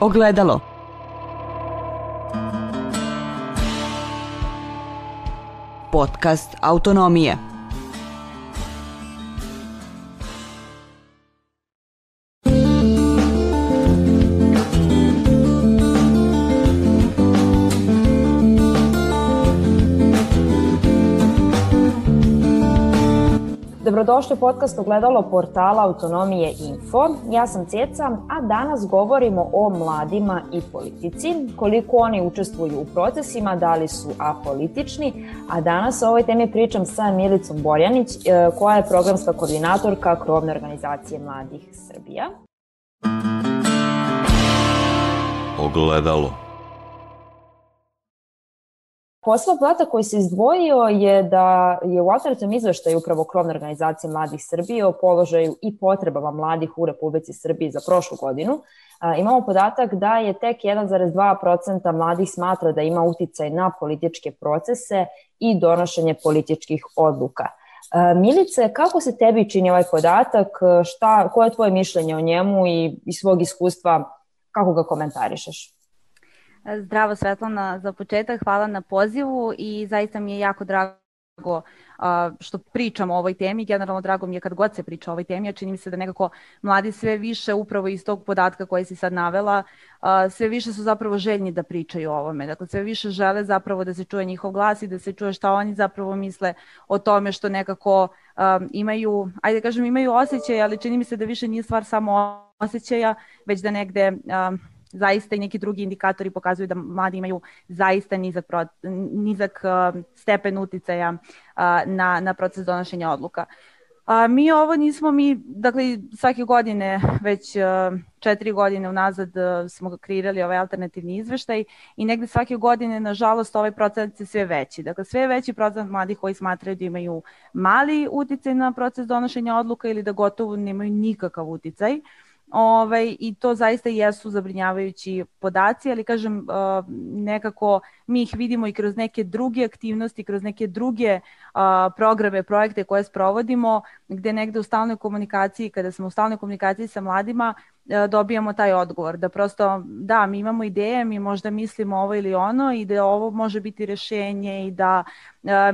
Ogledalo. Podcast Autonomije. Dobrodošli u podcast Ogledalo portala Autonomije Info. Ja sam Ceca, a danas govorimo o mladima i politici, koliko oni učestvuju u procesima, da li su apolitični, a danas o ovoj temi pričam sa Milicom Borjanić, e, koja je programska koordinatorka Krovne organizacije Mladih Srbija. Ogledalo. Posao plata koji se izdvojio je da je u alternativnom izveštaju upravo krovne organizacije Mladih Srbije o položaju i potrebama mladih u Republici Srbiji za prošlu godinu. Imamo podatak da je tek 1,2% mladih smatra da ima uticaj na političke procese i donošenje političkih odluka. Milice, kako se tebi čini ovaj podatak? Šta, koje je tvoje mišljenje o njemu i iz svog iskustva kako ga komentarišeš? Zdravo Svetlana, za početak hvala na pozivu i zaista mi je jako drago što pričam o ovoj temi. Generalno drago mi je kad god se priča o ovoj temi, a čini mi se da nekako mladi sve više upravo iz tog podatka koji si sad navela, sve više su zapravo željni da pričaju o ovome. Dakle, sve više žele zapravo da se čuje njihov glas i da se čuje šta oni zapravo misle o tome što nekako imaju, ajde da kažem imaju osjećaj, ali čini mi se da više nije stvar samo osjećaja, već da negde zaista i neki drugi indikatori pokazuju da mladi imaju zaista nizak, pro, nizak uh, stepen uticaja uh, na, na proces donošenja odluka. A, mi ovo nismo mi, dakle svake godine, već uh, četiri godine unazad uh, smo kreirali ovaj alternativni izveštaj i negde svake godine, nažalost, ovaj procent je sve veći. Dakle, sve veći procent mladih koji smatraju da imaju mali uticaj na proces donošenja odluka ili da gotovo nemaju nikakav uticaj. Uh, Ovaj, I to zaista jesu zabrinjavajući podaci, ali kažem uh, nekako mi ih vidimo i kroz neke druge aktivnosti, kroz neke druge uh, programe, projekte koje sprovodimo, gde negde u stalnoj komunikaciji, kada smo u stalnoj komunikaciji sa mladima, uh, dobijamo taj odgovor, da prosto da, mi imamo ideje, mi možda mislimo ovo ili ono i da ovo može biti rešenje i da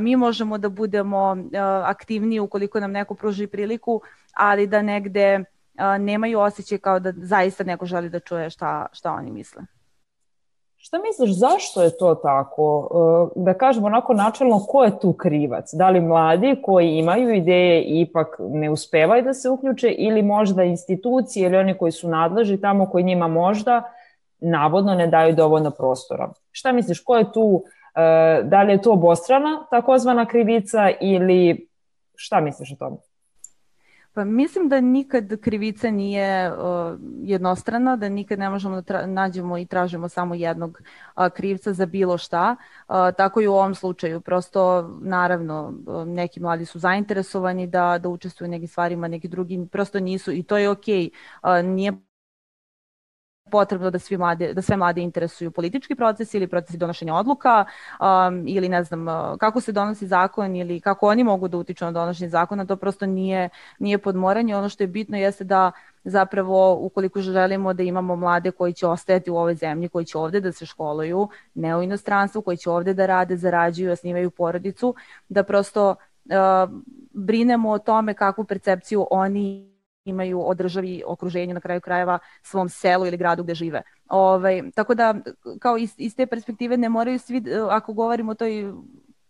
mi možemo da budemo aktivniji ukoliko nam neko pruži priliku, ali da negde nemaju osjećaj kao da zaista neko želi da čuje šta, šta oni misle. Šta misliš, zašto je to tako? E, da kažemo onako načelno, ko je tu krivac? Da li mladi koji imaju ideje i ipak ne uspevaju da se uključe ili možda institucije ili oni koji su nadleži tamo koji njima možda navodno ne daju dovoljno prostora? Šta misliš, ko je tu, e, da li je to obostrana takozvana krivica ili šta misliš o tome? Pa mislim da nikad krivica nije uh, jednostrana, da nikad ne možemo da nađemo i tražimo samo jednog uh, krivca za bilo šta. Uh, tako i u ovom slučaju. Prosto, naravno, neki mladi su zainteresovani da, da učestvuju u nekim stvarima, neki drugi prosto nisu i to je okej. Okay. Uh, nije potrebno da svi mlade, da sve mlade interesuju politički procesi ili procesi donošenja odluka um, ili ne znam uh, kako se donosi zakon ili kako oni mogu da utiču na donošenje zakona, to prosto nije, nije podmoranje. Ono što je bitno jeste da zapravo ukoliko želimo da imamo mlade koji će ostajati u ovoj zemlji, koji će ovde da se školuju, ne u inostranstvu, koji će ovde da rade, zarađuju, osnivaju porodicu, da prosto uh, brinemo o tome kakvu percepciju oni imaju o državi, okruženju, na kraju krajeva svom selu ili gradu gde žive. Ovaj, tako da, kao iz, iz te perspektive ne moraju svi, ako govorimo o toj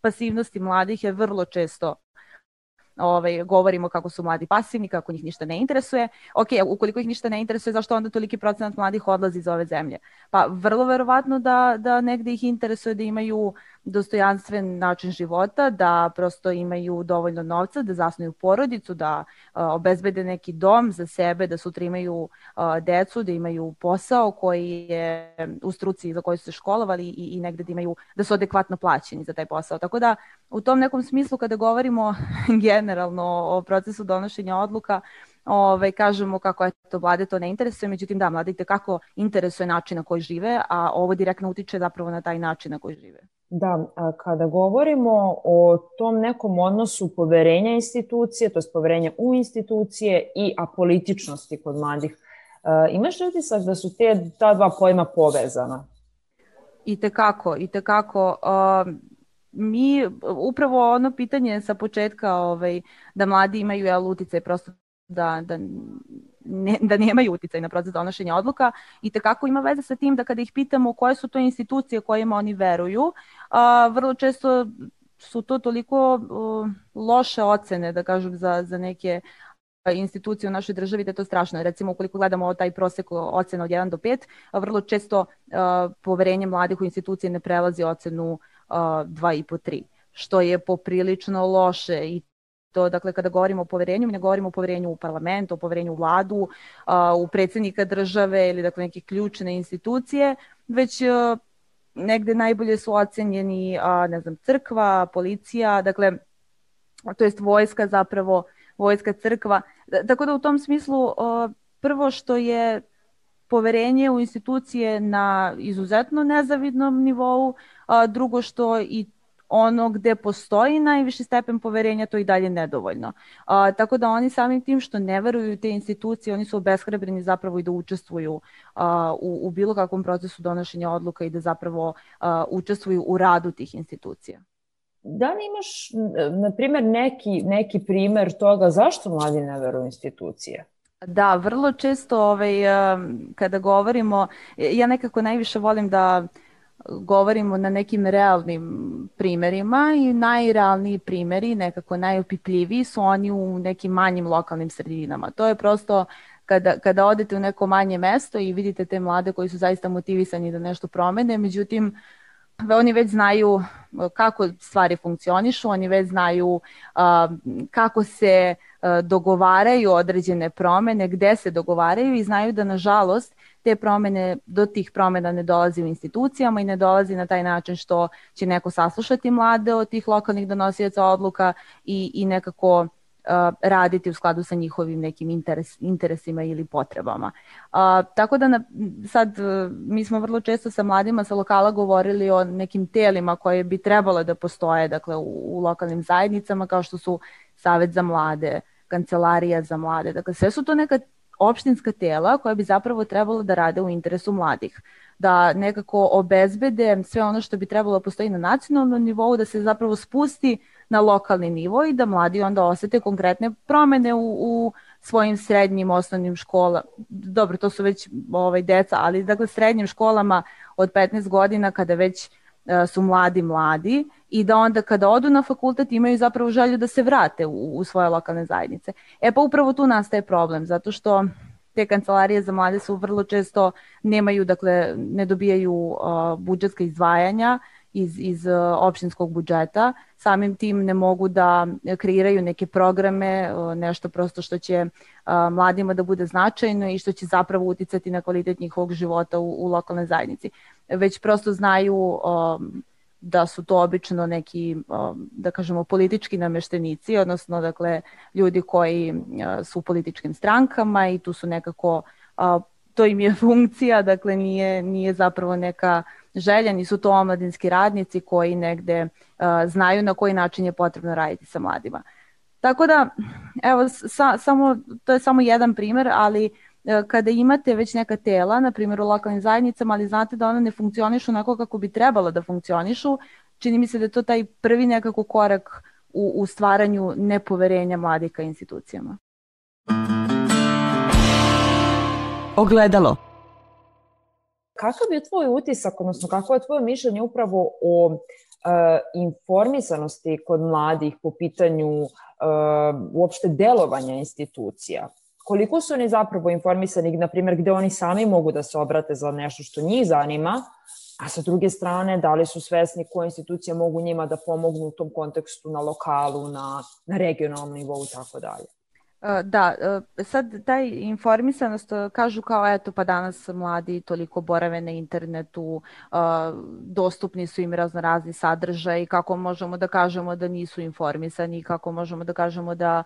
pasivnosti mladih je vrlo često ovaj, govorimo kako su mladi pasivni, kako njih ništa ne interesuje. Ok, ukoliko ih ništa ne interesuje, zašto onda toliki procenat mladih odlazi iz ove zemlje? Pa vrlo verovatno da, da negde ih interesuje da imaju dostojanstven način života, da prosto imaju dovoljno novca, da zasnuju porodicu, da uh, obezbede neki dom za sebe, da sutra imaju uh, decu, da imaju posao koji je u struci za koju su se školovali i, i negde da imaju, da su adekvatno plaćeni za taj posao. Tako da u tom nekom smislu kada govorimo generalno o procesu donošenja odluka, ovaj, kažemo kako je to vlade to ne interesuje, međutim da, mlade kako interesuje način na koji žive, a ovo direktno utiče zapravo na taj način na koji žive. Da, a kada govorimo o tom nekom odnosu poverenja institucije, to je poverenja u institucije i apolitičnosti kod mladih, imaš li utisak da su te ta dva pojma povezana? I tekako, i tekako. Uh, mi, upravo ono pitanje sa početka ovaj, da mladi imaju jel, uticaj prosto da, da, ne, da nemaju uticaj na proces donošenja odluka i tekako ima veze sa tim da kada ih pitamo koje su to institucije kojima oni veruju, a, vrlo često su to toliko uh, loše ocene, da kažem, za, za neke institucije u našoj državi da je to strašno. Recimo, ukoliko gledamo taj prosek ocena od 1 do 5, vrlo često uh, poverenje mladih u institucije ne prelazi ocenu uh, 2,5-3, što je poprilično loše i to, dakle, kada govorimo o poverenju, ne govorimo o poverenju u parlament, o poverenju u vladu, u predsednika države ili dakle, neke ključne institucije, već negde najbolje su ocenjeni, ne znam, crkva, policija, dakle, to jest vojska zapravo, vojska crkva. Tako da u tom smislu prvo što je poverenje u institucije na izuzetno nezavidnom nivou, a drugo što i ono gde postoji najviši stepen poverenja, to i dalje nedovoljno. A, tako da oni samim tim što ne veruju te institucije, oni su obeshrabreni zapravo i da učestvuju a, u, u bilo kakvom procesu donošenja odluka i da zapravo a, učestvuju u radu tih institucija. Da li imaš, na primjer, neki, neki primer toga zašto mladi ne veruju institucije? Da, vrlo često ovaj, kada govorimo, ja nekako najviše volim da uh, govorimo na nekim realnim primerima i najrealniji primeri, nekako najopipljiviji su oni u nekim manjim lokalnim sredinama. To je prosto kada, kada odete u neko manje mesto i vidite te mlade koji su zaista motivisani da nešto promene, međutim oni već znaju kako stvari funkcionišu, oni već znaju uh, kako se uh, dogovaraju određene promene, gde se dogovaraju i znaju da nažalost te promene, do tih promena ne dolazi u institucijama i ne dolazi na taj način što će neko saslušati mlade od tih lokalnih donosioca odluka i, i nekako uh, raditi u skladu sa njihovim nekim interes, interesima ili potrebama. Uh, tako da na, sad uh, mi smo vrlo često sa mladima sa lokala govorili o nekim telima koje bi trebalo da postoje dakle, u, u lokalnim zajednicama kao što su Savet za mlade, Kancelarija za mlade. Dakle, sve su to neka opštinska tela koja bi zapravo trebalo da rade u interesu mladih da nekako obezbede sve ono što bi trebalo da postoji na nacionalnom nivou, da se zapravo spusti na lokalni nivo i da mladi onda osete konkretne promene u, u svojim srednjim osnovnim školama. Dobro, to su već ovaj, deca, ali dakle srednjim školama od 15 godina kada već su mladi mladi i da onda kada odu na fakultet imaju zapravo želju da se vrate u, u svoje lokalne zajednice. E pa upravo tu nastaje problem, zato što te kancelarije za mlade su vrlo često nemaju, dakle, ne dobijaju uh, budžetska izdvajanja iz, iz uh, opštinskog budžeta, samim tim ne mogu da kreiraju neke programe, uh, nešto prosto što će uh, mladima da bude značajno i što će zapravo uticati na kvalitet njihovog života u, u lokalnoj zajednici. Već prosto znaju um, da su to obično neki, da kažemo, politički nameštenici, odnosno, dakle, ljudi koji su u političkim strankama i tu su nekako, to im je funkcija, dakle, nije, nije zapravo neka želja, nisu to omladinski radnici koji negde znaju na koji način je potrebno raditi sa mladima. Tako da, evo, sa, samo, to je samo jedan primer, ali E, kada imate već neka tela, na primjer u lokalnim zajednicama, ali znate da ona ne funkcionišu onako kako bi trebalo da funkcionišu, čini mi se da je to taj prvi nekako korak u, u stvaranju nepoverenja mladih ka institucijama. Ogledalo. Kakav je tvoj utisak, odnosno kako je tvoje mišljenje upravo o uh, informisanosti kod mladih po pitanju uh, uopšte delovanja institucija? Koliko su oni zapravo informisani, na primjer, gde oni sami mogu da se obrate za nešto što njih zanima, a sa druge strane, da li su svesni koje institucije mogu njima da pomognu u tom kontekstu na lokalu, na, na regionalnom nivou i tako dalje. E, da, e, sad taj informisanost e, kažu kao eto pa danas mladi toliko borave na internetu, dostupni su im raznorazni sadržaj, kako možemo da kažemo da nisu informisani, kako možemo da kažemo da,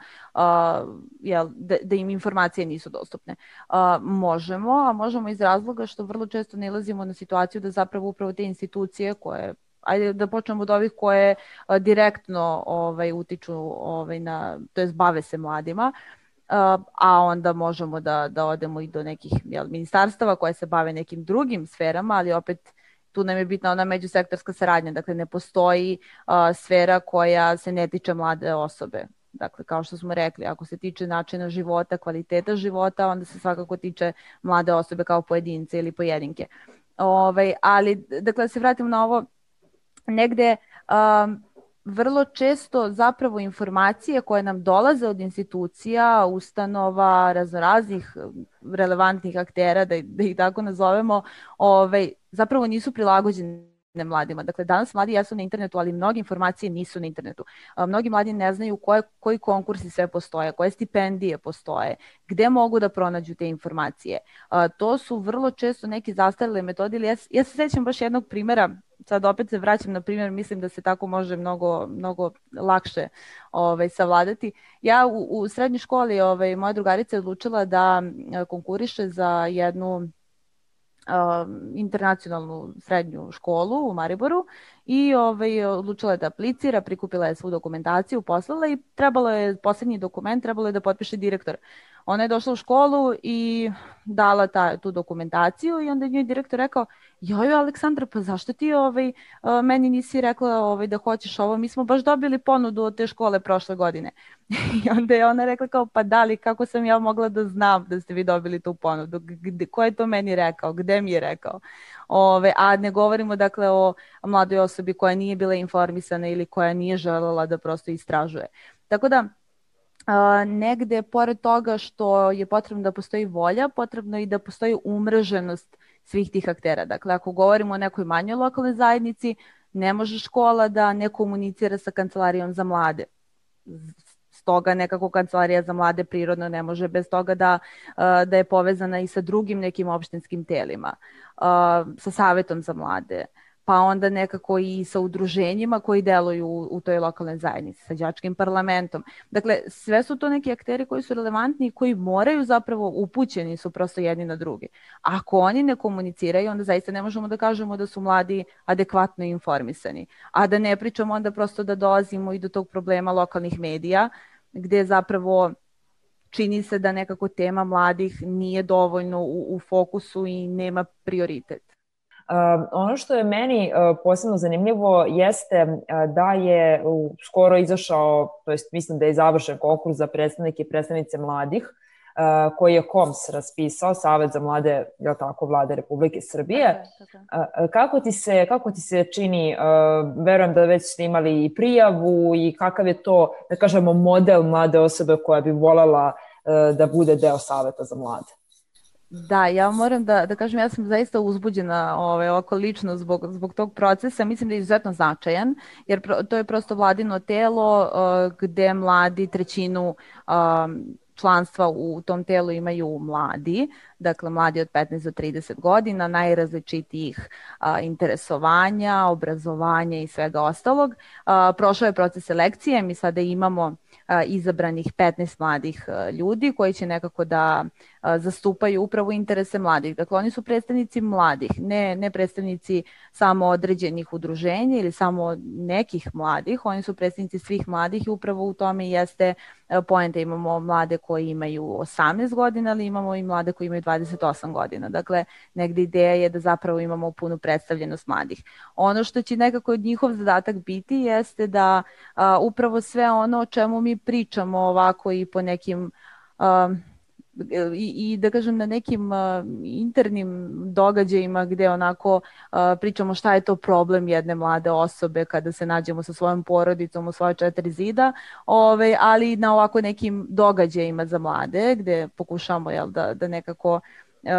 jel, da, da im informacije nisu dostupne. Možemo, a možemo iz razloga što vrlo često nalazimo na situaciju da zapravo upravo te institucije koje ajde da počnemo od ovih koje direktno ovaj utiču ovaj na to jest bave se mladima a onda možemo da, da odemo i do nekih jel, ministarstava koje se bave nekim drugim sferama, ali opet tu nam je bitna ona međusektorska saradnja, dakle ne postoji a, sfera koja se ne tiče mlade osobe. Dakle, kao što smo rekli, ako se tiče načina života, kvaliteta života, onda se svakako tiče mlade osobe kao pojedince ili pojedinke. Ove, ovaj, ali, dakle, da se vratimo na ovo, negde um, vrlo često zapravo informacije koje nam dolaze od institucija, ustanova, raznoraznih relevantnih aktera, da, da ih tako nazovemo, ovaj, zapravo nisu prilagođene mladima. Dakle, danas mladi jesu na internetu, ali mnoge informacije nisu na internetu. Mnogi mladi ne znaju koje, koji konkursi sve postoje, koje stipendije postoje, gde mogu da pronađu te informacije. To su vrlo često neke zastarele metode, ja, ja se sećam baš jednog primera, sad opet se vraćam na primjer, mislim da se tako može mnogo, mnogo lakše ovaj, savladati. Ja u, u srednjoj školi, ovaj, moja drugarica je odlučila da konkuriše za jednu internacionalnu srednju školu u Mariboru i ovaj, odlučila je da aplicira, prikupila je svu dokumentaciju, poslala i trebalo je, poslednji dokument trebalo je da potpiše direktor. Ona je došla u školu i dala ta, tu dokumentaciju i onda je njoj direktor rekao, joj Aleksandra, pa zašto ti ovaj, meni nisi rekla ovaj, da hoćeš ovo, mi smo baš dobili ponudu od te škole prošle godine. I onda je ona rekla kao, pa da li, kako sam ja mogla da znam da ste vi dobili tu ponudu, Gde, ko je to meni rekao, gde mi je rekao. Ove, a ne govorimo dakle o mladoj osobi koja nije bila informisana ili koja nije želela da prosto istražuje. Tako da, a, negde pored toga što je potrebno da postoji volja, potrebno i da postoji umreženost svih tih aktera. Dakle, ako govorimo o nekoj manjoj lokalnoj zajednici, ne može škola da ne komunicira sa kancelarijom za mlade. Stoga nekako kancelarija za mlade prirodno ne može bez toga da, da je povezana i sa drugim nekim opštinskim telima, sa savetom za mlade, pa onda nekako i sa udruženjima koji deluju u, u toj lokalnoj zajednici, sa đačkim parlamentom. Dakle, sve su to neki akteri koji su relevantni i koji moraju zapravo upućeni su prosto jedni na drugi. Ako oni ne komuniciraju, onda zaista ne možemo da kažemo da su mladi adekvatno informisani. A da ne pričamo onda prosto da dolazimo i do tog problema lokalnih medija, gde zapravo čini se da nekako tema mladih nije dovoljno u, u fokusu i nema prioritet. Uh, ono što je meni uh, posebno zanimljivo jeste uh, da je skoro izašao, to jest mislim da je završen konkurs za predstavnike i predstavnice mladih, koji je KOMS raspisao, Savet za mlade, je tako, vlade Republike Srbije. Kako, ti se, kako ti se čini, verujem da već ste imali i prijavu i kakav je to, da kažemo, model mlade osobe koja bi volela uh, da bude deo Saveta za mlade? Da, ja moram da, da kažem, ja sam zaista uzbuđena ovaj, oko lično zbog, zbog tog procesa. Mislim da je izuzetno značajan, jer pro, to je prosto vladino telo uh, gde mladi trećinu um, članstva u tom telu imaju mladi, dakle mladi od 15 do 30 godina, najrazličitijih a, interesovanja, obrazovanja i svega ostalog. A, prošao je proces selekcije, mi sada imamo izabranih 15 mladih ljudi koji će nekako da zastupaju upravo interese mladih. Dakle, oni su predstavnici mladih, ne, ne predstavnici samo određenih udruženja ili samo nekih mladih, oni su predstavnici svih mladih i upravo u tome jeste poenta. Imamo mlade koji imaju 18 godina, ali imamo i mlade koji imaju 28 godina. Dakle, negde ideja je da zapravo imamo punu predstavljenost mladih. Ono što će nekako njihov zadatak biti jeste da a, upravo sve ono o čemu mi pričamo ovako i po nekim a, i, i da kažem na nekim uh, internim događajima gde onako uh, pričamo šta je to problem jedne mlade osobe kada se nađemo sa svojom porodicom u svoje četiri zida, ove, ali na ovako nekim događajima za mlade gde pokušamo jel, da, da nekako uh,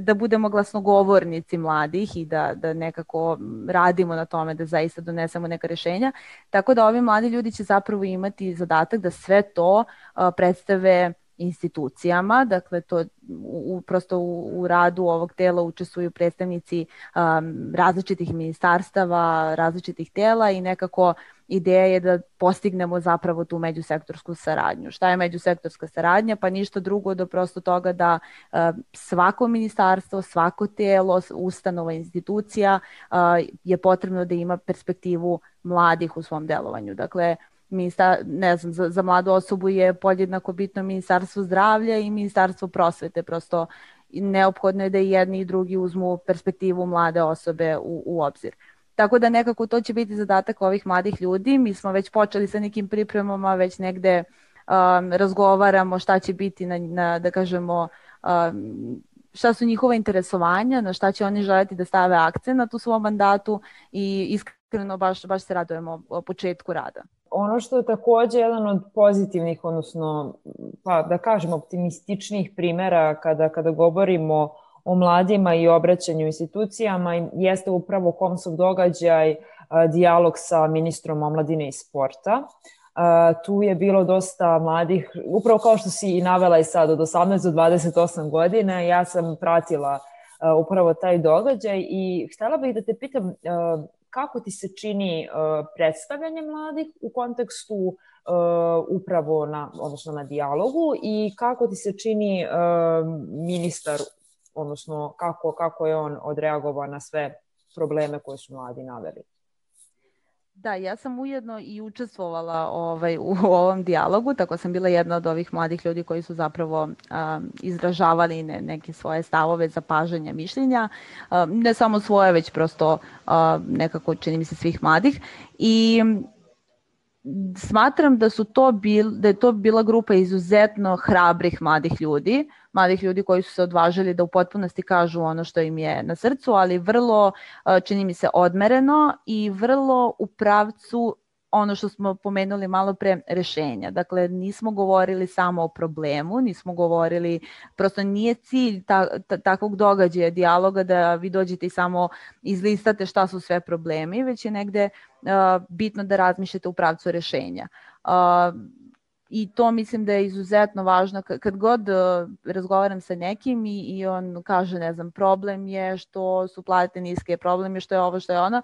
da budemo glasnogovornici mladih i da, da nekako radimo na tome da zaista donesemo neka rešenja. Tako da ovi mladi ljudi će zapravo imati zadatak da sve to uh, predstave institucijama, dakle to u, prosto u, u radu ovog tela učestvuju predstavnici um, različitih ministarstava, različitih tela i nekako ideja je da postignemo zapravo tu međusektorsku saradnju. Šta je međusektorska saradnja? Pa ništa drugo do prosto toga da uh, svako ministarstvo, svako telo, ustanova, institucija uh, je potrebno da ima perspektivu mladih u svom delovanju. Dakle, Minista, ne znam, za, za mladu osobu je podjednako bitno ministarstvo zdravlja i ministarstvo prosvete, prosto neophodno je da i jedni i drugi uzmu perspektivu mlade osobe u, u obzir. Tako da nekako to će biti zadatak ovih mladih ljudi. Mi smo već počeli sa nekim pripremama, već negde um, razgovaramo šta će biti na, na da kažemo, um, šta su njihova interesovanja, na šta će oni želeti da stave akcent u svom mandatu i iskreno baš, baš se radujemo o početku rada. Ono što je takođe jedan od pozitivnih, odnosno, pa da kažem, optimističnih primera kada, kada govorimo o mladima i obraćanju institucijama jeste upravo Komsov događaj, dijalog sa ministrom omladine i sporta. Tu je bilo dosta mladih, upravo kao što si i navela i sad, od 18 do 28 godina, ja sam pratila upravo taj događaj i htela bih da te pitam kako ti se čini predstavljanje mladih u kontekstu upravo na, odnosno na dijalogu i kako ti se čini ministar odnosno kako, kako je on odreagovao na sve probleme koje su mladi naveli. Da, ja sam ujedno i učestvovala ovaj, u ovom dijalogu, tako sam bila jedna od ovih mladih ljudi koji su zapravo um, izražavali ne, neke svoje stavove, zapažanja, mišljenja, um, ne samo svoje, već prosto um, nekako čini mi se svih mladih. I smatram da su to bil, da je to bila grupa izuzetno hrabrih mladih ljudi, mladih ljudi koji su se odvažili da u potpunosti kažu ono što im je na srcu, ali vrlo, čini mi se, odmereno i vrlo u pravcu ono što smo pomenuli malo pre rešenja. Dakle, nismo govorili samo o problemu, nismo govorili, prosto nije cilj ta, ta, takvog događaja, dijaloga da vi dođete i samo izlistate šta su sve problemi, već je negde uh, bitno da razmišljate u pravcu rešenja. Uh, i to mislim da je izuzetno važno kad god uh, razgovaram sa nekim i, i on kaže ne znam problem je što su plate niske problem je što je ovo što je ono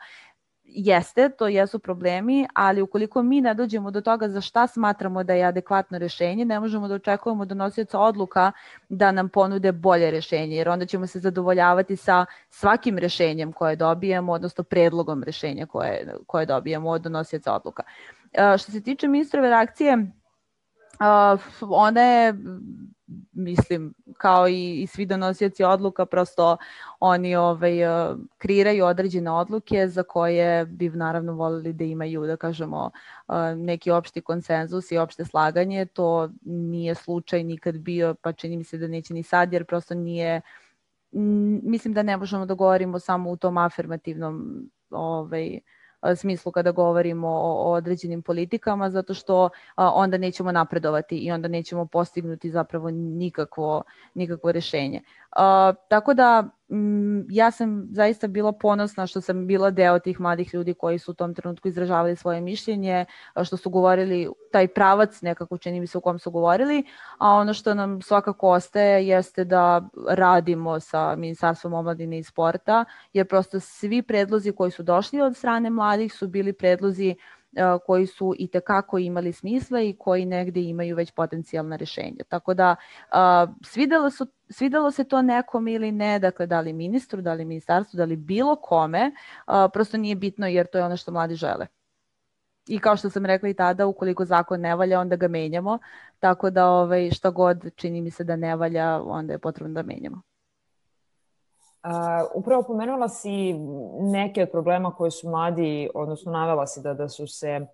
jeste, to jesu problemi, ali ukoliko mi ne dođemo do toga za šta smatramo da je adekvatno rešenje, ne možemo da očekujemo do nosioca odluka da nam ponude bolje rešenje, jer onda ćemo se zadovoljavati sa svakim rešenjem koje dobijemo, odnosno predlogom rešenja koje, koje dobijemo od donosioca odluka. Što se tiče ministrove reakcije, ona je mislim, kao i, i svi donosioci odluka, prosto oni ovaj, kreiraju određene odluke za koje bi naravno volili da imaju, da kažemo, neki opšti konsenzus i opšte slaganje. To nije slučaj nikad bio, pa čini mi se da neće ni sad, jer prosto nije, mislim da ne možemo da govorimo samo u tom afirmativnom ovaj, smislu kada govorimo o, o određenim politikama, zato što a, onda nećemo napredovati i onda nećemo postignuti zapravo nikakvo, nikakvo rešenje. A, tako da ja sam zaista bila ponosna što sam bila deo tih mladih ljudi koji su u tom trenutku izražavali svoje mišljenje, što su govorili taj pravac nekako čini mi se u kom su govorili, a ono što nam svakako ostaje jeste da radimo sa Ministarstvom omladine i sporta, jer prosto svi predlozi koji su došli od strane mladih su bili predlozi koji su i tekako imali smisla i koji negde imaju već potencijalna rešenja. Tako da svidelo, su, svidelo se to nekom ili ne, dakle da li ministru, da li ministarstvu, da li bilo kome, prosto nije bitno jer to je ono što mladi žele. I kao što sam rekla i tada, ukoliko zakon ne valja, onda ga menjamo, tako da ovaj, šta god čini mi se da ne valja, onda je potrebno da menjamo. Uh, upravo pomenula si neke od problema koje su mladi, odnosno navela si da, da su se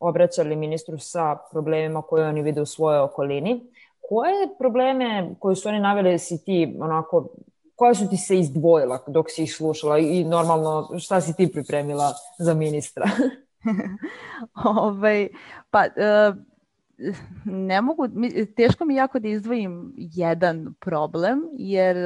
obraćali ministru sa problemima koje oni vide u svojoj okolini. Koje probleme koje su oni naveli si ti onako koja su ti se izdvojila dok si ih slušala i normalno šta si ti pripremila za ministra? ovaj, pa, uh, ne mogu, teško mi jako da izdvojim jedan problem, jer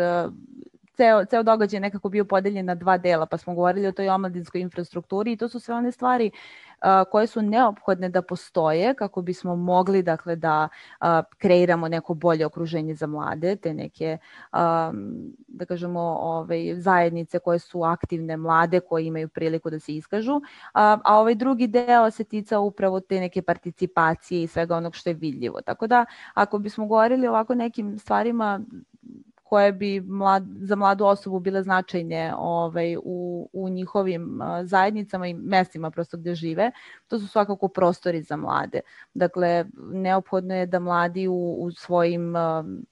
ceo, ceo događaj nekako bio podeljen na dva dela, pa smo govorili o toj omladinskoj infrastrukturi i to su sve one stvari uh, koje su neophodne da postoje kako bismo mogli dakle da uh, kreiramo neko bolje okruženje za mlade, te neke um, da kažemo ovaj, zajednice koje su aktivne mlade koje imaju priliku da se iskažu, a, a ovaj drugi deo se tica upravo te neke participacije i svega onog što je vidljivo. Tako da ako bismo govorili ovako nekim stvarima koje bi mlad, za mladu osobu bile značajne ovaj, u, u njihovim zajednicama i mestima prosto gde žive, to su svakako prostori za mlade. Dakle, neophodno je da mladi u, u svojim,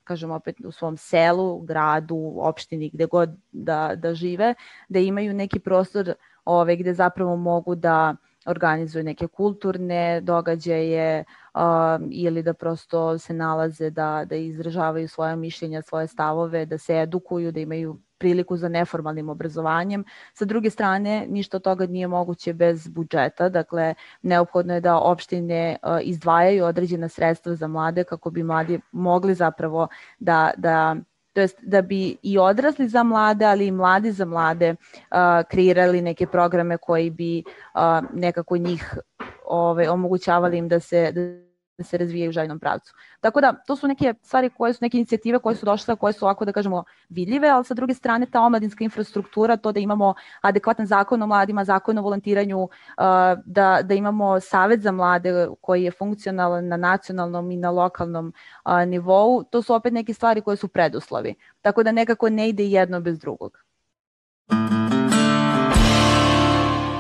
kažemo opet, u svom selu, gradu, opštini, gde god da, da žive, da imaju neki prostor ovaj, gde zapravo mogu da organizuju neke kulturne događaje uh, ili da prosto se nalaze da, da izražavaju svoje mišljenja, svoje stavove, da se edukuju, da imaju priliku za neformalnim obrazovanjem. Sa druge strane, ništa od toga nije moguće bez budžeta, dakle neophodno je da opštine uh, izdvajaju određena sredstva za mlade kako bi mladi mogli zapravo da, da to jest da bi i odrasli za mlade, ali i mladi za mlade uh, kreirali neke programe koji bi uh, nekako njih ove, omogućavali im da se, da se razvijaju u željnom pravcu. Tako da, to su neke stvari koje su, neke inicijative koje su došle, koje su ovako da kažemo vidljive, ali sa druge strane ta omladinska infrastruktura, to da imamo adekvatan zakon o mladima, zakon o volontiranju, da, da imamo savet za mlade koji je funkcionalan na nacionalnom i na lokalnom nivou, to su opet neke stvari koje su preduslovi. Tako da nekako ne ide jedno bez drugog.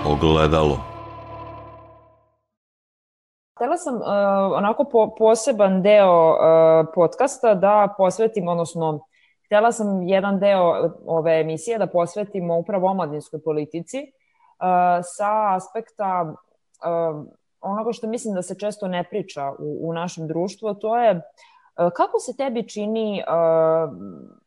Ogledalo Htela sam uh, onako po, poseban deo uh, podcasta da posvetim, odnosno htela sam jedan deo ove emisije da posvetimo upravo omladinskoj politici uh, sa aspekta uh, onoga što mislim da se često ne priča u, u našem društvu, to je uh, kako se tebi čini uh,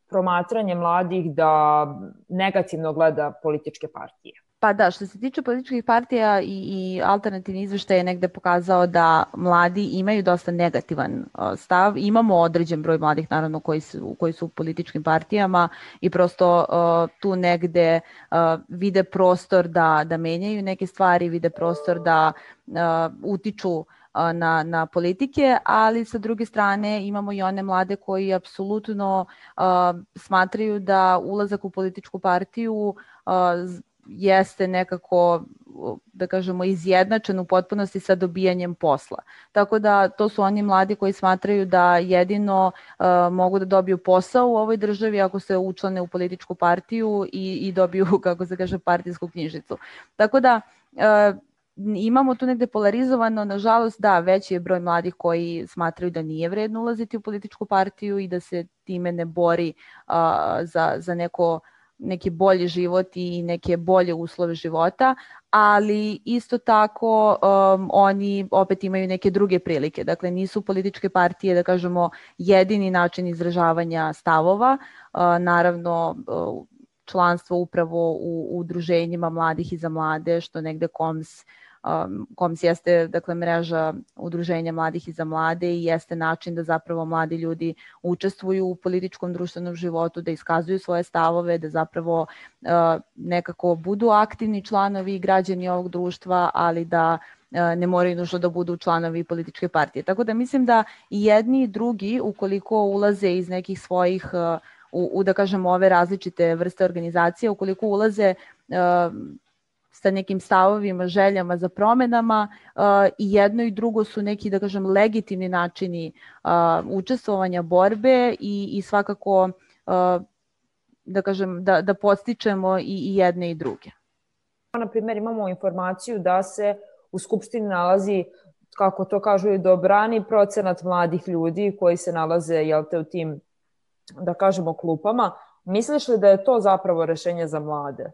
promatranje mladih da negativno gleda političke partije? Pa da, što se tiče političkih partija i, i alternativni izveštaj je negde pokazao da mladi imaju dosta negativan stav. Imamo određen broj mladih naravno koji su, koji su u političkim partijama i prosto uh, tu negde uh, vide prostor da, da menjaju neke stvari, vide prostor da uh, utiču na, na politike, ali sa druge strane imamo i one mlade koji apsolutno uh, smatraju da ulazak u političku partiju uh, jeste nekako da kažemo izjednačen u potpunosti sa dobijanjem posla. Tako da to su oni mladi koji smatraju da jedino uh, mogu da dobiju posao u ovoj državi ako se učlane u političku partiju i, i dobiju, kako se kaže, partijsku knjižicu. Tako da uh, imamo tu negde polarizovano, nažalost da, veći je broj mladih koji smatraju da nije vredno ulaziti u političku partiju i da se time ne bori uh, za, za neko neki bolji život i neke bolje uslove života, ali isto tako um, oni opet imaju neke druge prilike. Dakle, nisu političke partije, da kažemo, jedini način izražavanja stavova. Uh, naravno, uh, članstvo upravo u, udruženjima mladih i za mlade, što negde KOMS um, KOMS jeste dakle, mreža udruženja mladih i za mlade i jeste način da zapravo mladi ljudi učestvuju u političkom društvenom životu, da iskazuju svoje stavove, da zapravo uh, nekako budu aktivni članovi i građani ovog društva, ali da uh, ne moraju nužno da budu članovi političke partije. Tako da mislim da i jedni i drugi, ukoliko ulaze iz nekih svojih uh, u, u da kažemo ove različite vrste organizacije, ukoliko ulaze sa nekim stavovima, željama za promenama uh, i jedno i drugo su neki, da kažem, legitimni načini uh, učestvovanja borbe i, i svakako, uh, da kažem, da, da postičemo i, i jedne i druge. Na primjer, imamo informaciju da se u Skupštini nalazi kako to kažu i dobrani procenat mladih ljudi koji se nalaze jel te, u tim, da kažemo, klupama. Misliš li da je to zapravo rešenje za mlade?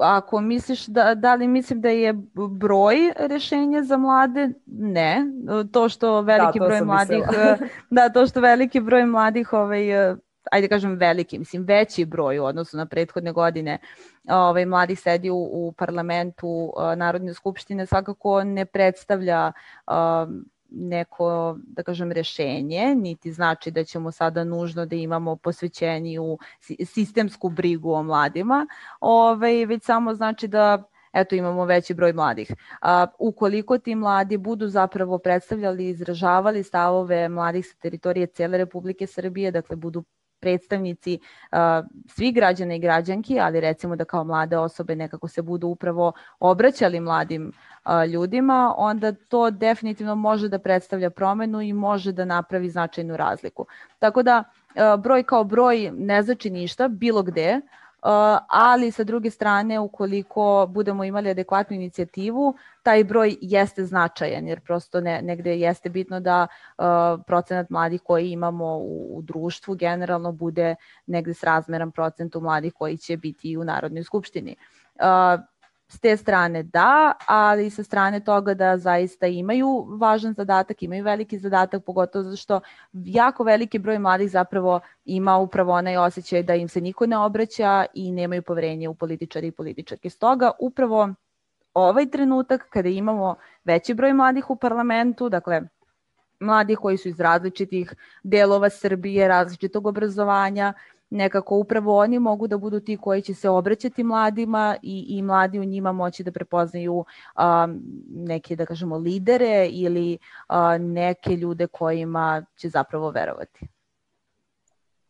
Ako misliš da, da li mislim da je broj rešenja za mlade, ne. To što veliki da, broj mladih, da, to što veliki broj mladih ovaj, ajde kažem veliki, mislim veći broj u odnosu na prethodne godine ovaj, mladih sedi u, u parlamentu Narodne skupštine svakako ne predstavlja um, neko, da kažem, rešenje, niti znači da ćemo sada nužno da imamo posvećeniju sistemsku brigu o mladima, ovaj, već samo znači da eto imamo veći broj mladih. A, ukoliko ti mladi budu zapravo predstavljali i izražavali stavove mladih sa teritorije cele Republike Srbije, dakle budu predstavnici svih građana i građanki, ali recimo da kao mlade osobe nekako se budu upravo obraćali mladim ljudima, onda to definitivno može da predstavlja promenu i može da napravi značajnu razliku. Tako da broj kao broj ne znači ništa, bilo gde, ali sa druge strane ukoliko budemo imali adekvatnu inicijativu, taj broj jeste značajan jer prosto ne, negde jeste bitno da uh, procenat mladih koji imamo u, u društvu generalno bude negde srazmeran procentu mladih koji će biti u Narodnoj skupštini. Uh, s te strane da, ali sa strane toga da zaista imaju važan zadatak, imaju veliki zadatak, pogotovo zato što jako veliki broj mladih zapravo ima upravo onaj osjećaj da im se niko ne obraća i nemaju poverenje u političari i političarke. Stoga upravo ovaj trenutak kada imamo veći broj mladih u parlamentu, dakle mladi koji su iz različitih delova Srbije, različitog obrazovanja, nekako upravo oni mogu da budu ti koji će se obraćati mladima i, i mladi u njima moći da prepoznaju um, neke, da kažemo, lidere ili uh, neke ljude kojima će zapravo verovati.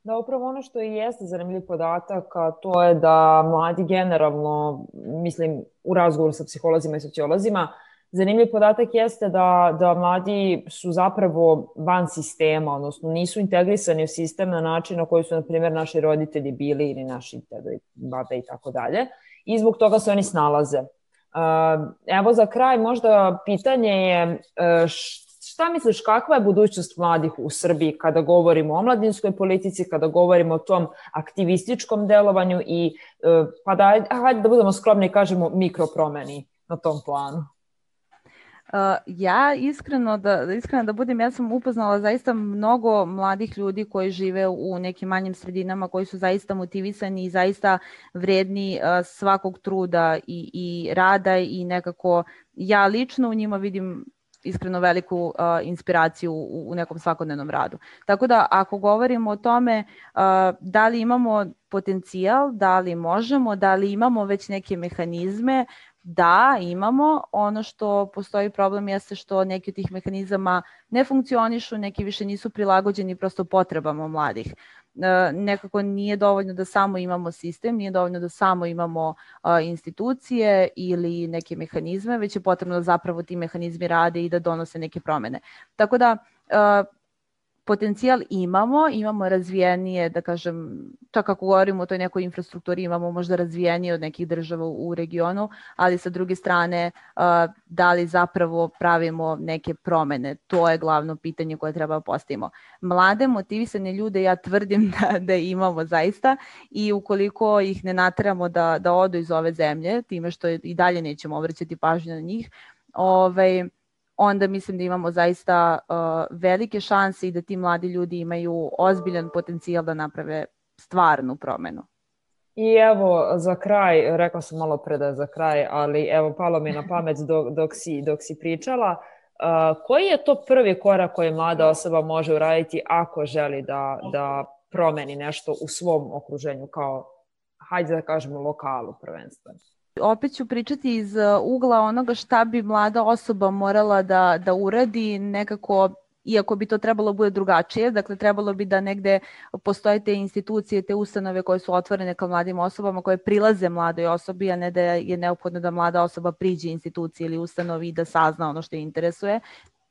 Da, upravo ono što i jeste zanimljiv podatak, a to je da mladi generalno, mislim, u razgovoru sa psiholozima i sociolozima, Zanimljiv podatak jeste da, da mladi su zapravo van sistema, odnosno nisu integrisani u sistem na način na koji su, na primjer, naši roditelji bili ili naši tebe, babe i tako dalje. I zbog toga se oni snalaze. Evo za kraj možda pitanje je e, šta misliš kakva je budućnost mladih u Srbiji kada govorimo o omladinskoj politici, kada govorimo o tom aktivističkom delovanju i e, pa da, hajde da budemo skromni i kažemo mikropromeni na tom planu? Ja iskreno da, iskreno da budem, ja sam upoznala zaista mnogo mladih ljudi koji žive u nekim manjim sredinama, koji su zaista motivisani i zaista vredni svakog truda i, i rada i nekako ja lično u njima vidim iskreno veliku uh, inspiraciju u, u nekom svakodnevnom radu. Tako da ako govorimo o tome uh, da li imamo potencijal, da li možemo, da li imamo već neke mehanizme, Da, imamo. Ono što postoji problem jeste što neki od tih mehanizama ne funkcionišu, neki više nisu prilagođeni prosto potrebama mladih. E, nekako nije dovoljno da samo imamo sistem, nije dovoljno da samo imamo institucije ili neke mehanizme, već je potrebno da zapravo ti mehanizmi rade i da donose neke promene. Tako da potencijal imamo, imamo razvijenije, da kažem, čak ako govorimo o toj nekoj infrastrukturi, imamo možda razvijenije od nekih država u regionu, ali sa druge strane, da li zapravo pravimo neke promene, to je glavno pitanje koje treba postavimo. Mlade, motivisane ljude ja tvrdim da, da imamo zaista i ukoliko ih ne nateramo da, da odu iz ove zemlje, time što i dalje nećemo obraćati pažnju na njih, ovaj, onda mislim da imamo zaista uh, velike šanse i da ti mladi ljudi imaju ozbiljan potencijal da naprave stvarnu promenu. I evo, za kraj, rekla sam malo pre da je za kraj, ali evo, palo mi na pamet dok, dok, si, dok si pričala, uh, koji je to prvi korak koji mlada osoba može uraditi ako želi da, da promeni nešto u svom okruženju, kao, hajde da kažemo, lokalu prvenstveno? Opet ću pričati iz uh, ugla onoga šta bi mlada osoba morala da, da uradi nekako iako bi to trebalo bude drugačije, dakle trebalo bi da negde postoje te institucije, te ustanove koje su otvorene kao mladim osobama, koje prilaze mladoj osobi, a ne da je neophodno da mlada osoba priđe instituciji ili ustanovi i da sazna ono što je interesuje.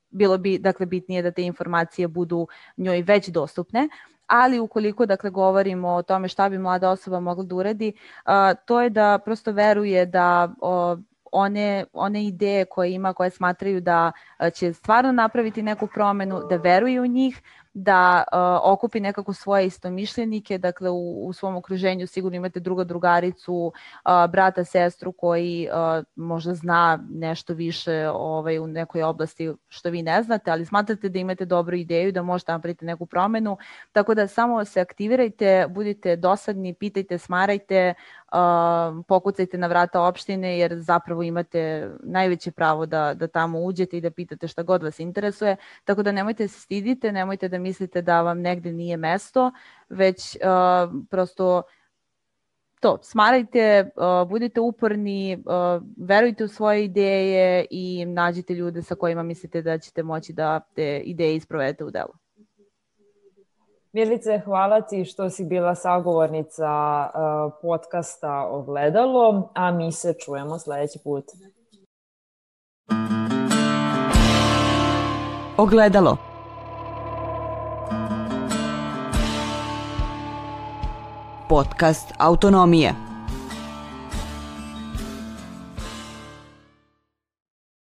Bilo bi dakle bitnije da te informacije budu njoj već dostupne. Ali ukoliko dakle govorimo o tome šta bi mlada osoba mogla da uradi, to je da prosto veruje da one, one ideje koje ima, koje smatraju da će stvarno napraviti neku promenu, da veruju u njih, da uh, okupi nekako svoje istomišljenike, dakle u, u svom okruženju sigurno imate druga drugaricu, uh, brata, sestru koji uh, možda zna nešto više ovaj, u nekoj oblasti što vi ne znate, ali smatrate da imate dobru ideju da možete napraviti neku promenu, tako da samo se aktivirajte, budite dosadni, pitajte, smarajte, uh, pokucajte na vrata opštine jer zapravo imate najveće pravo da, da tamo uđete i da pitate šta god vas interesuje, tako da nemojte se stidite, nemojte da mislite da vam negde nije mesto, već uh, prosto to, smarajte, uh, budite uporni, uh, verujte u svoje ideje i nađite ljude sa kojima mislite da ćete moći da te ideje isprovedete u delu. Milice, hvala ti što si bila sagovornica uh, podcasta Ogledalo, a mi se čujemo sledeći put. Ogledalo podcast Autonomije.